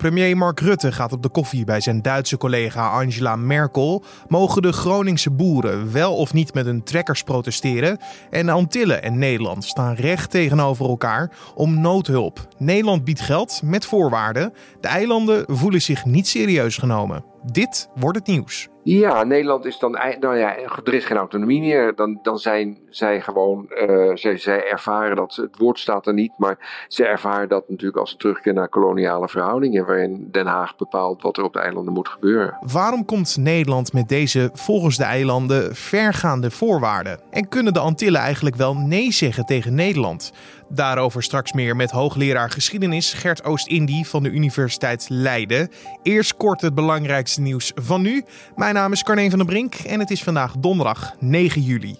Premier Mark Rutte gaat op de koffie bij zijn Duitse collega Angela Merkel. Mogen de Groningse boeren wel of niet met hun trekkers protesteren? En Antillen en Nederland staan recht tegenover elkaar om noodhulp. Nederland biedt geld met voorwaarden. De eilanden voelen zich niet serieus genomen. Dit wordt het nieuws. Ja, Nederland is dan, nou ja, er is geen autonomie meer. Dan, dan zijn zij gewoon, uh, zij, zij ervaren dat, het woord staat er niet, maar ze ervaren dat natuurlijk als terugkeer naar koloniale verhoudingen, waarin Den Haag bepaalt wat er op de eilanden moet gebeuren. Waarom komt Nederland met deze volgens de eilanden vergaande voorwaarden? En kunnen de Antillen eigenlijk wel nee zeggen tegen Nederland? Daarover straks meer met hoogleraar geschiedenis Gert Oost-Indie van de Universiteit Leiden. Eerst kort het belangrijkste nieuws van nu. Mijn naam is Carne van der Brink en het is vandaag donderdag 9 juli.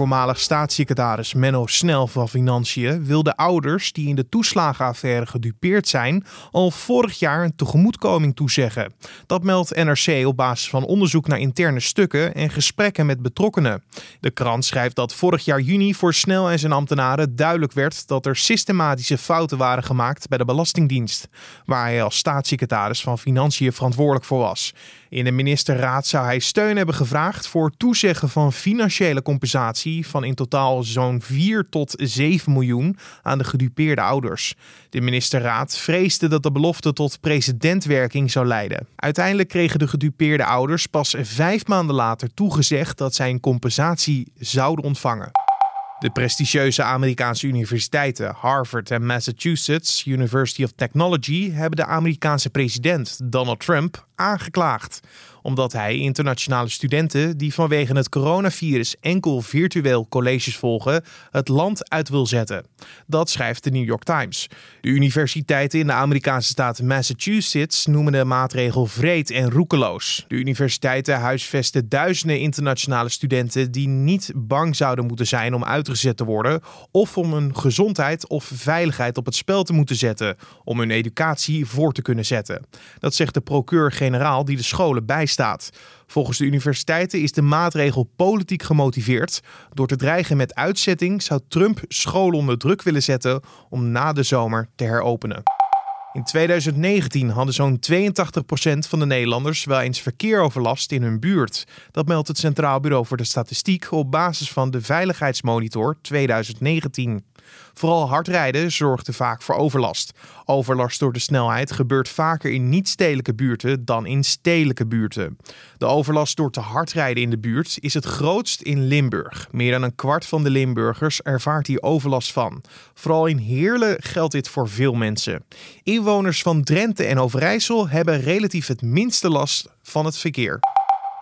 Voormalig staatssecretaris Menno Snel van Financiën wil de ouders die in de toeslagenaffaire gedupeerd zijn al vorig jaar een tegemoetkoming toezeggen. Dat meldt NRC op basis van onderzoek naar interne stukken en gesprekken met betrokkenen. De krant schrijft dat vorig jaar juni voor Snel en zijn ambtenaren duidelijk werd dat er systematische fouten waren gemaakt bij de Belastingdienst, waar hij als staatssecretaris van Financiën verantwoordelijk voor was. In de ministerraad zou hij steun hebben gevraagd voor toezeggen van financiële compensatie van in totaal zo'n 4 tot 7 miljoen aan de gedupeerde ouders. De ministerraad vreesde dat de belofte tot precedentwerking zou leiden. Uiteindelijk kregen de gedupeerde ouders pas vijf maanden later toegezegd dat zij een compensatie zouden ontvangen. De prestigieuze Amerikaanse universiteiten Harvard en Massachusetts University of Technology hebben de Amerikaanse president Donald Trump aangeklaagd omdat hij internationale studenten die vanwege het coronavirus enkel virtueel colleges volgen, het land uit wil zetten. Dat schrijft de New York Times. De universiteiten in de Amerikaanse staat Massachusetts noemen de maatregel vreed en roekeloos. De universiteiten huisvesten duizenden internationale studenten die niet bang zouden moeten zijn om uitgezet te worden of om hun gezondheid of veiligheid op het spel te moeten zetten om hun educatie voor te kunnen zetten. Dat zegt de procureur-generaal die de scholen bijstaat staat. Volgens de universiteiten is de maatregel politiek gemotiveerd. Door te dreigen met uitzetting zou Trump scholen onder druk willen zetten om na de zomer te heropenen. In 2019 hadden zo'n 82% van de Nederlanders wel eens verkeeroverlast in hun buurt. Dat meldt het Centraal Bureau voor de Statistiek op basis van de Veiligheidsmonitor 2019. Vooral hard rijden zorgde vaak voor overlast. Overlast door de snelheid gebeurt vaker in niet-stedelijke buurten dan in stedelijke buurten. De overlast door te hard rijden in de buurt is het grootst in Limburg. Meer dan een kwart van de Limburgers ervaart hier overlast van. Vooral in Heerlen geldt dit voor veel mensen. Inwoners van Drenthe en Overijssel hebben relatief het minste last van het verkeer.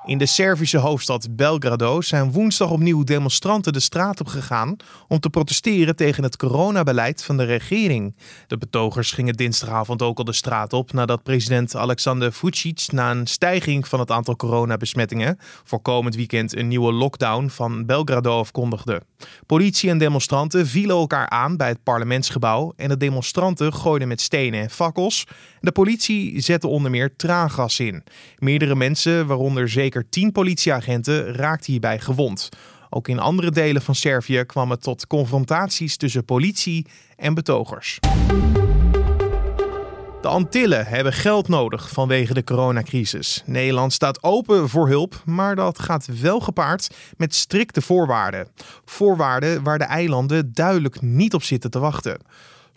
In de Servische hoofdstad Belgrado zijn woensdag opnieuw demonstranten de straat op gegaan om te protesteren tegen het coronabeleid van de regering. De betogers gingen dinsdagavond ook al de straat op nadat president Alexander Vucic na een stijging van het aantal coronabesmettingen voor komend weekend een nieuwe lockdown van Belgrado afkondigde. Politie en demonstranten vielen elkaar aan bij het parlementsgebouw en de demonstranten gooiden met stenen en fakkels. De politie zette onder meer traangas in. Meerdere mensen, waaronder zeker tien politieagenten, raakten hierbij gewond. Ook in andere delen van Servië kwam het tot confrontaties tussen politie en betogers. De Antillen hebben geld nodig vanwege de coronacrisis. Nederland staat open voor hulp, maar dat gaat wel gepaard met strikte voorwaarden. Voorwaarden waar de eilanden duidelijk niet op zitten te wachten.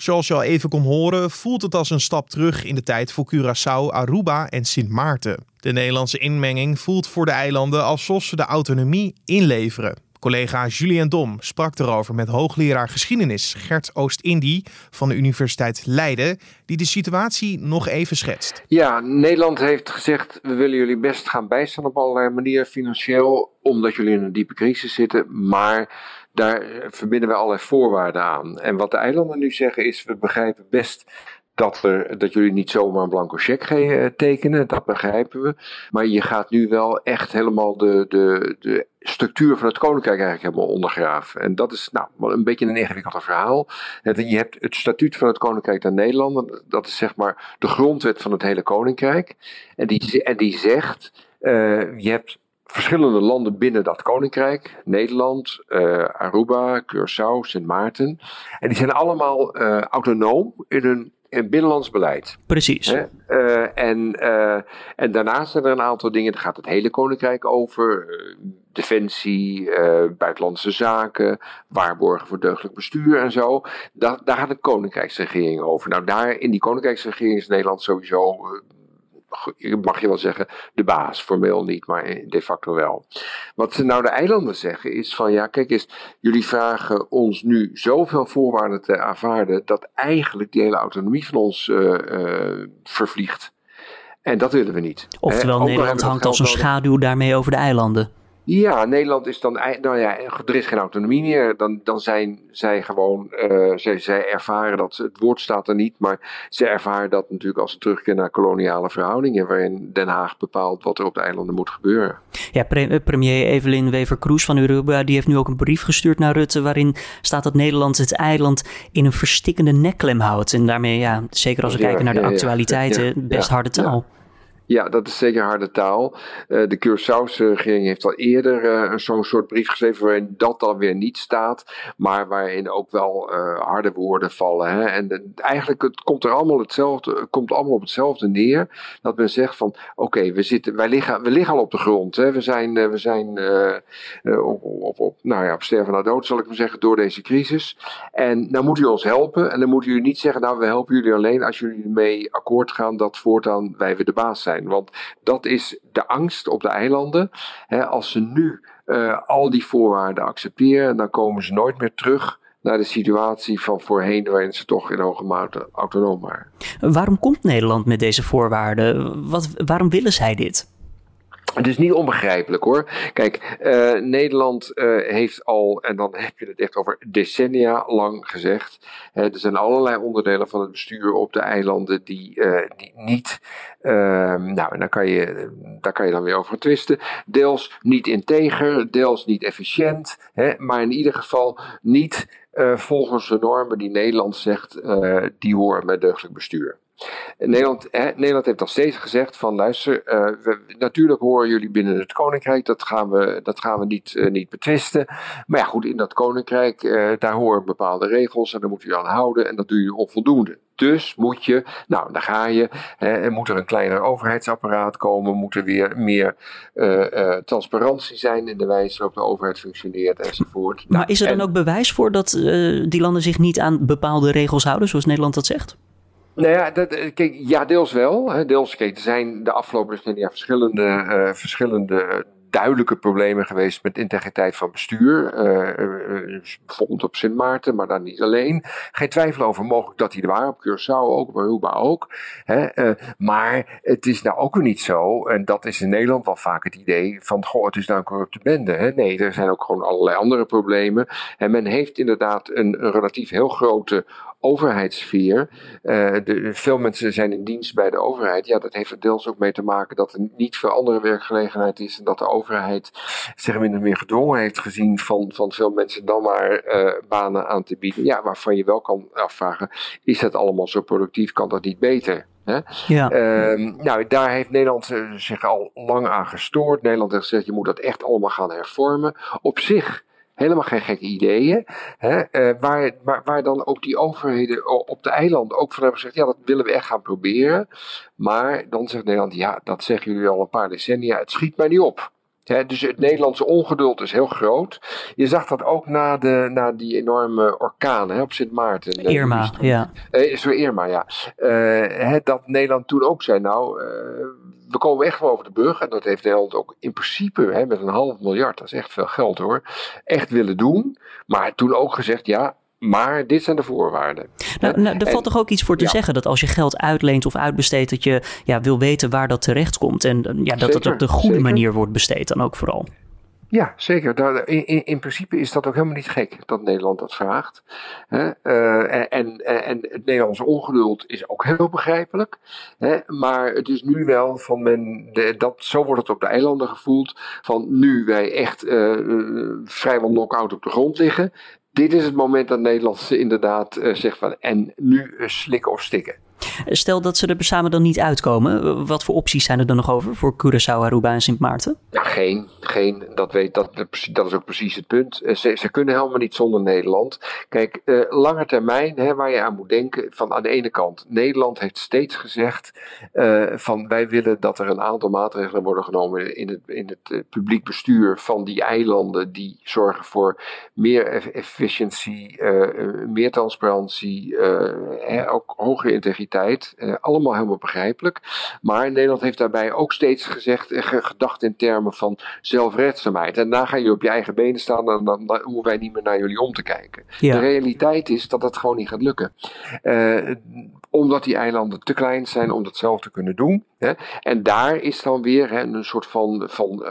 Zoals je al even kon horen, voelt het als een stap terug in de tijd voor Curaçao, Aruba en Sint Maarten. De Nederlandse inmenging voelt voor de eilanden alsof ze de autonomie inleveren. Collega Julien Dom sprak erover met hoogleraar geschiedenis Gert Oost-Indie van de Universiteit Leiden, die de situatie nog even schetst. Ja, Nederland heeft gezegd: we willen jullie best gaan bijstaan op allerlei manieren financieel, omdat jullie in een diepe crisis zitten, maar daar verbinden we allerlei voorwaarden aan. En wat de eilanden nu zeggen is: we begrijpen best dat, er, dat jullie niet zomaar een blanco cheque eh, tekenen, dat begrijpen we. Maar je gaat nu wel echt helemaal de, de, de structuur van het koninkrijk eigenlijk helemaal ondergraven. En dat is nou een beetje een ingewikkeld verhaal. Je hebt het statuut van het koninkrijk der Nederlanden, dat is zeg maar de grondwet van het hele koninkrijk. En die, en die zegt, uh, je hebt verschillende landen binnen dat koninkrijk. Nederland, uh, Aruba, Curaçao, Sint Maarten. En die zijn allemaal uh, autonoom in hun binnenlands beleid. Precies. en, en daarnaast zijn er een aantal dingen, daar gaat het hele koninkrijk over. defensie, buitenlandse zaken, waarborgen voor deugdelijk bestuur en zo. daar gaat de koninkrijksregering over. Nou, daar in die koninkrijksregering is Nederland sowieso mag je wel zeggen, de baas. Formeel niet, maar de facto wel. Wat ze nou de eilanden zeggen is van ja, kijk eens, jullie vragen ons nu zoveel voorwaarden te aanvaarden dat eigenlijk die hele autonomie van ons uh, vervliegt. En dat willen we niet. Oftewel, Nederland hangt als een schaduw daarmee over de eilanden. Ja, Nederland is dan, nou ja, er is geen autonomie meer. Dan, dan zijn zij gewoon, uh, zij, zij ervaren dat, het woord staat er niet, maar ze ervaren dat natuurlijk als ze terugkeren naar koloniale verhoudingen, waarin Den Haag bepaalt wat er op de eilanden moet gebeuren. Ja, eh, premier Evelyn Wever-Kroes van Uruguay, die heeft nu ook een brief gestuurd naar Rutte, waarin staat dat Nederland het eiland in een verstikkende nekklem houdt. En daarmee, ja, zeker als we kijken naar de actualiteiten, best harde taal. Ja, dat is zeker harde taal. Uh, de Curaçaose regering heeft al eerder uh, zo'n soort brief geschreven waarin dat dan weer niet staat, maar waarin ook wel uh, harde woorden vallen. Hè. En eigenlijk het komt er allemaal hetzelfde, komt allemaal op hetzelfde neer. Dat men zegt van oké, we zitten, wij liggen, we liggen al op de grond. Hè. We zijn, we zijn op, op, op, nou ja, op sterven na dood, zal ik maar zeggen, door deze crisis. En nou moet u ons helpen. En dan moet u niet zeggen, nou we helpen jullie alleen als jullie mee akkoord gaan dat voortaan wij weer de baas zijn. Want dat is de angst op de eilanden. als ze nu uh, al die voorwaarden accepteren, dan komen ze nooit meer terug naar de situatie van voorheen, waarin ze toch in hoge mate autonoom waren. Waarom komt Nederland met deze voorwaarden? Wat, waarom willen zij dit? Het is niet onbegrijpelijk hoor. Kijk, uh, Nederland uh, heeft al, en dan heb je het echt over decennia lang gezegd. Er zijn allerlei onderdelen van het bestuur op de eilanden die, die niet. Ehm, nou, en daar kan, je, daar kan je dan weer over twisten. Deels niet integer, deels niet efficiënt. Hè, maar in ieder geval niet volgens de normen die Nederland zegt, die horen bij deugdelijk bestuur. Nederland, heeft al steeds gezegd van luister, uh, we, natuurlijk horen jullie binnen het koninkrijk, dat gaan we, dat gaan we niet, uh, niet betwisten. Maar ja goed, in dat koninkrijk, uh, daar horen bepaalde regels en daar moet u aan houden en dat doe je onvoldoende. Dus moet je, nou, daar ga je. Hè, moet er een kleiner overheidsapparaat komen? Moet er weer meer uh, uh, transparantie zijn in de wijze waarop de overheid functioneert enzovoort. Maar nou, is er dan ook bewijs voor dat uh, die landen zich niet aan bepaalde regels houden, zoals Nederland dat zegt? Nou ja, eh, kijk, ja, deels wel. Deels, er zijn de afgelopen decennia verschillende, uh, verschillende duidelijke problemen geweest met integriteit van bestuur. Uh, bijvoorbeeld op Sint Maarten, maar dan niet alleen. Geen twijfel over mogelijk dat die er waren, op Curaçao ook, op Aruba ook. Hè? maar het is nou ook weer niet zo, en dat is in Nederland wel vaak het idee van, goh, het is nou een corrupte bende. Hè? Nee, er zijn ook gewoon allerlei andere problemen. En men heeft inderdaad een relatief heel grote overheidssfeer. Uh, de, veel mensen zijn in dienst bij de overheid. Ja, dat heeft er deels ook mee te maken dat er niet veel andere werkgelegenheid is. En dat de overheid zich minder meer gedwongen heeft gezien van, van veel mensen dan maar uh, banen aan te bieden. Ja, waarvan je wel kan afvragen: is dat allemaal zo productief? Kan dat niet beter? Hè? Ja. Uh, nou, daar heeft Nederland uh, zich al lang aan gestoord. Nederland heeft gezegd: je moet dat echt allemaal gaan hervormen. Op zich helemaal geen gekke ideeën. Hè, uh, waar, waar, waar dan ook die overheden op de eilanden ook van hebben gezegd: ja, dat willen we echt gaan proberen. Maar dan zegt Nederland: ja, dat zeggen jullie al een paar decennia, het schiet mij niet op. dus het Nederlandse ongeduld is heel groot. Je zag dat ook na, de, na die enorme orkanen op Sint Maarten. Irma, ja. Zo Irma, ja. Uh, dat Nederland toen ook zei, nou, uh, we komen echt wel over de brug. En dat heeft Nederland ook in principe hè, met een half miljard, dat is echt veel geld hoor, echt willen doen. Maar toen ook gezegd, ja, maar dit zijn de voorwaarden. Nou, nou er valt toch ook iets voor te zeggen dat als je geld uitleent of uitbesteedt, dat je ja, wil weten waar dat terecht komt. En ja, dat het op de goede manier wordt besteed dan ook vooral. Ja, zeker. Daar, in, in, principe is dat ook helemaal niet gek dat Nederland dat vraagt. Hè? Uh, en, en, het Nederlandse ongeduld is ook heel begrijpelijk. Hè? Maar het is nu wel van men, de, dat, zo wordt het op de eilanden gevoeld, van nu wij echt uh, vrijwel knock-out op de grond liggen. Dit is het moment dat Nederland inderdaad uh, zegt van en nu slikken of stikken. Stel dat ze er samen dan niet uitkomen. Wat voor opties zijn er dan nog over voor Curaçao, Aruba en Sint Maarten? Geen. geen, dat, weet, dat, dat is ook precies het punt. Ze, ze kunnen helemaal niet zonder Nederland. Kijk, uh, lange termijn, hè, waar je aan moet denken, van aan de ene kant, Nederland heeft steeds gezegd uh, van wij willen dat er een aantal maatregelen worden genomen in het, in het publiek bestuur van die eilanden die zorgen voor meer efficiëntie, meer transparantie, ook hogere integriteit. Allemaal helemaal begrijpelijk. Maar Nederland heeft daarbij ook steeds gezegd, gedacht in termen van zelfredzaamheid. En daar ga je op je eigen benen staan en dan, dan hoeven wij niet meer naar jullie om te kijken. De realiteit is dat dat gewoon niet gaat lukken. Uh, omdat die eilanden te klein zijn om dat zelf te kunnen doen. Hè. En daar is dan weer hè, een soort van, van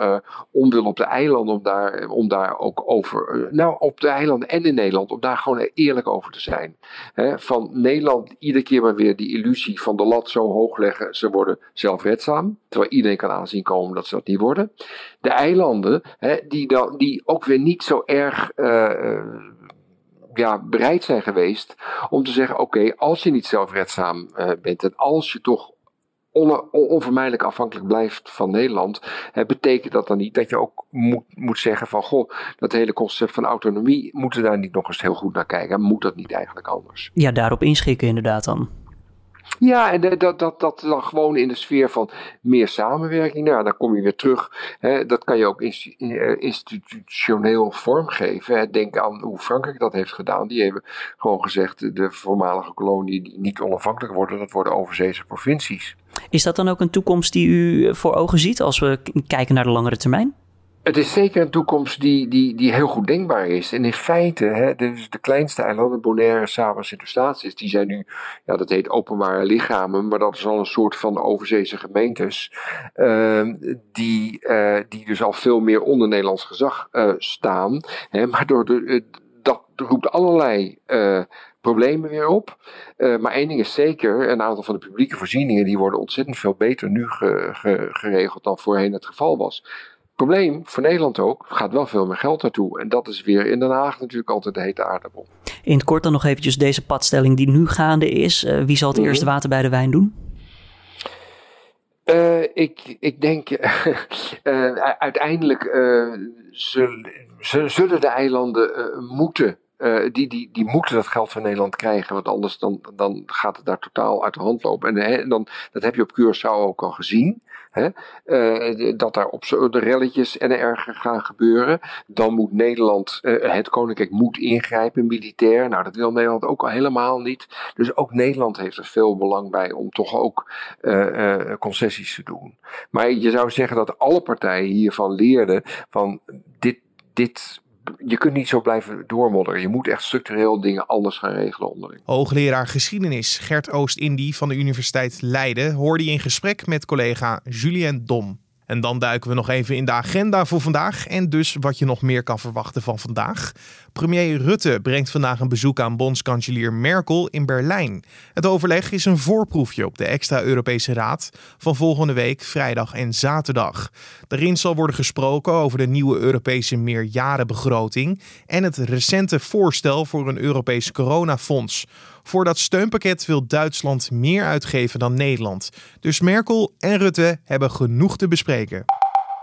onwil op de eilanden om daar, om daar ook over, nou op de eilanden en in Nederland, om daar gewoon eerlijk over te zijn. Hè. Van Nederland iedere keer maar weer die illusie van de lat zo hoog leggen, ze worden zelfredzaam, terwijl iedereen kan aanzien komen dat ze dat niet worden. De eilanden, hè, die, dan, die ook weer niet zo erg uh, ja, bereid zijn geweest om te zeggen: oké, als je niet zelfredzaam uh, bent en als je toch on, onvermijdelijk afhankelijk blijft van Nederland, hè, betekent dat dan niet dat je ook moet, moet zeggen van goh, dat hele concept van autonomie, moeten daar niet nog eens heel goed naar kijken? Moet dat niet eigenlijk anders? Ja, daarop inschikken inderdaad dan. Ja, en dat, dat, dat dan gewoon in de sfeer van meer samenwerking. Nou, dan kom je weer terug. Hè, dat kan je ook eh, institutioneel vormgeven. Hè. Denk aan hoe Frankrijk dat heeft gedaan. Die hebben gewoon gezegd: de voormalige koloniën die niet onafhankelijk worden, dat worden overzeese provincies. Is dat dan ook een toekomst die u voor ogen ziet als we kijken naar de langere termijn? Het is zeker een toekomst die, die, die heel goed denkbaar is. En in feite, hè, de kleinste eilanden, Bonaire, Saba, Sint-Eustatius, die zijn nu, ja, dat heet openbare lichamen, maar dat is al een soort van overzeese gemeentes, uh, die, uh, die dus al veel meer onder Nederlands gezag uh, staan. Hè, maar door de, dat roept allerlei problemen weer op. Maar één ding is zeker, een aantal van de publieke voorzieningen die worden ontzettend veel beter nu ge, ge, geregeld dan voorheen het geval was probleem voor Nederland ook, gaat wel veel meer geld naartoe. En dat is weer in Den Haag natuurlijk altijd de hete aardappel. In het kort dan nog eventjes deze padstelling die nu gaande is. Uh, wie zal het mm eerst water bij de wijn doen? Uh, ik, ik denk, uh, uiteindelijk zullen, zullen de eilanden moeten uh, die, die, die moeten dat geld van Nederland krijgen, want anders dan, dan gaat het daar totaal uit de hand lopen. En, dan, dat heb je op Curaçao ook al gezien, hè, uh, dat daar op de relletjes en erger gaan gebeuren. Dan moet Nederland, uh, het Koninkrijk moet ingrijpen militair. Nou, dat wil Nederland ook al helemaal niet. Dus ook Nederland heeft er veel belang bij om toch ook concessies te doen. Maar je zou zeggen dat alle partijen hiervan leerden van dit, dit je kunt niet zo blijven doormodderen. Je moet echt structureel dingen anders gaan regelen onderling. Hoogleraar geschiedenis Gert Oost-Indie van de Universiteit Leiden hoorde je in gesprek met collega Julien Dom. En dan duiken we nog even in de agenda voor vandaag en dus wat je nog meer kan verwachten van vandaag. Premier Rutte brengt vandaag een bezoek aan bondskanselier Merkel in Berlijn. Het overleg is een voorproefje op de extra Europese Raad van volgende week vrijdag en zaterdag. Daarin zal worden gesproken over de nieuwe Europese meerjarenbegroting en het recente voorstel voor een Europees coronafonds. Voor dat steunpakket wil Duitsland meer uitgeven dan Nederland. Dus Merkel en Rutte hebben genoeg te bespreken.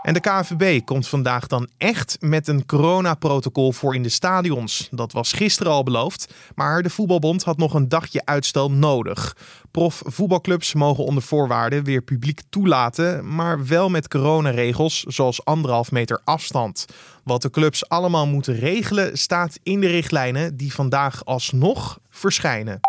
En de KVB komt vandaag dan echt met een coronaprotocol voor in de stadions. Dat was gisteren al beloofd, maar de voetbalbond had nog een dagje uitstel nodig. Prof voetbalclubs mogen onder voorwaarden weer publiek toelaten, maar wel met coronaregels zoals anderhalf meter afstand. Wat de clubs allemaal moeten regelen staat in de richtlijnen die vandaag alsnog verschijnen.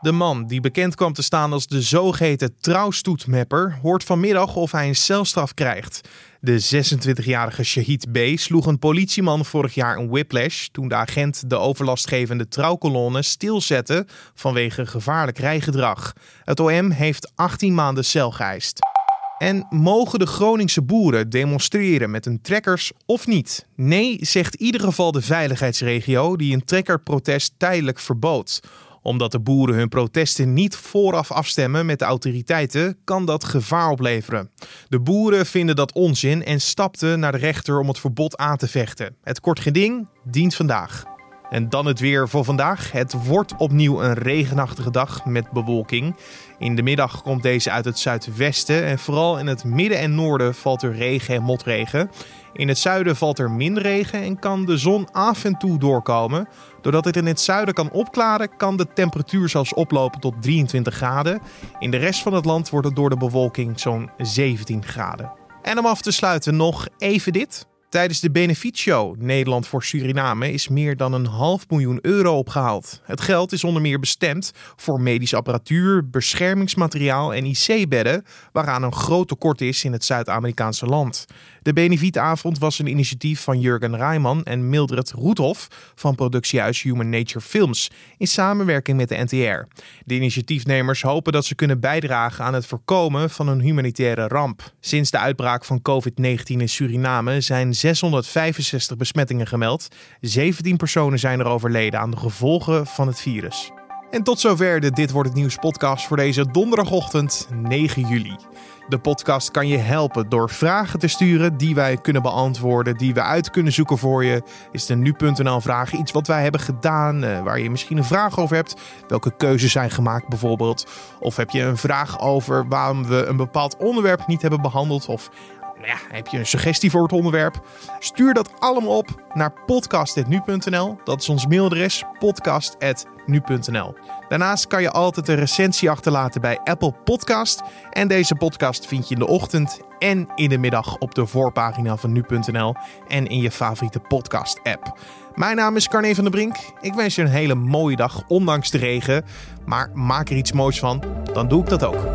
De man, die bekend kwam te staan als de zogeheten trouwstoetmapper, hoort vanmiddag of hij een celstraf krijgt. De 26-jarige Shahid B. sloeg een politieman vorig jaar een whiplash toen de agent de overlastgevende trouwkolonne stilzette vanwege gevaarlijk rijgedrag. Het OM heeft 18 maanden cel geëist. En mogen de Groningse boeren demonstreren met hun trekkers of niet? Nee, zegt in ieder geval de veiligheidsregio die een trekkerprotest tijdelijk verbood omdat de boeren hun protesten niet vooraf afstemmen met de autoriteiten, kan dat gevaar opleveren. De boeren vinden dat onzin en stapten naar de rechter om het verbod aan te vechten. Het kort geding dient vandaag. En dan het weer voor vandaag. Het wordt opnieuw een regenachtige dag met bewolking. In de middag komt deze uit het zuidwesten en vooral in het midden en noorden valt er regen en motregen. In het zuiden valt er min regen en kan de zon af en toe doorkomen. Doordat het in het zuiden kan opklaren, kan de temperatuur zelfs oplopen tot 23 graden. In de rest van het land wordt het door de bewolking zo'n 17 graden. En om af te sluiten nog even dit. Tijdens de benefietshow Nederland voor Suriname is meer dan een half miljoen euro opgehaald. Het geld is onder meer bestemd voor medische apparatuur, beschermingsmateriaal en IC-bedden, waaraan een groot tekort is in het Zuid-Amerikaanse land. De benefietavond was een initiatief van Jurgen Rijman en Mildred Roethoff van productiehuis Human Nature Films in samenwerking met de NTR. De initiatiefnemers hopen dat ze kunnen bijdragen aan het voorkomen van een humanitaire ramp. Sinds de uitbraak van COVID-19 in Suriname zijn 665 besmettingen gemeld. 17 personen zijn er overleden aan de gevolgen van het virus. En tot zover de Dit Wordt Het Nieuws podcast voor deze donderdagochtend 9 juli. De podcast kan je helpen door vragen te sturen die wij kunnen beantwoorden, die we uit kunnen zoeken voor je. Is de nu.nl vraag iets wat wij hebben gedaan, uh, waar je misschien een vraag over hebt? Welke keuzes zijn gemaakt bijvoorbeeld? Of heb je een vraag over waarom we een bepaald onderwerp niet hebben behandeld? Of ja, heb je een suggestie voor het onderwerp? Stuur dat allemaal op naar podcast.nu.nl. Dat is ons mailadres podcast.nu.nl. Daarnaast kan je altijd een recensie achterlaten bij Apple Podcast. En deze podcast vind je in de ochtend en in de middag op de voorpagina van nu.nl en in je favoriete podcast-app. Mijn naam is Carne van der Brink. Ik wens je een hele mooie dag, ondanks de regen. Maar maak er iets moois van, dan doe ik dat ook.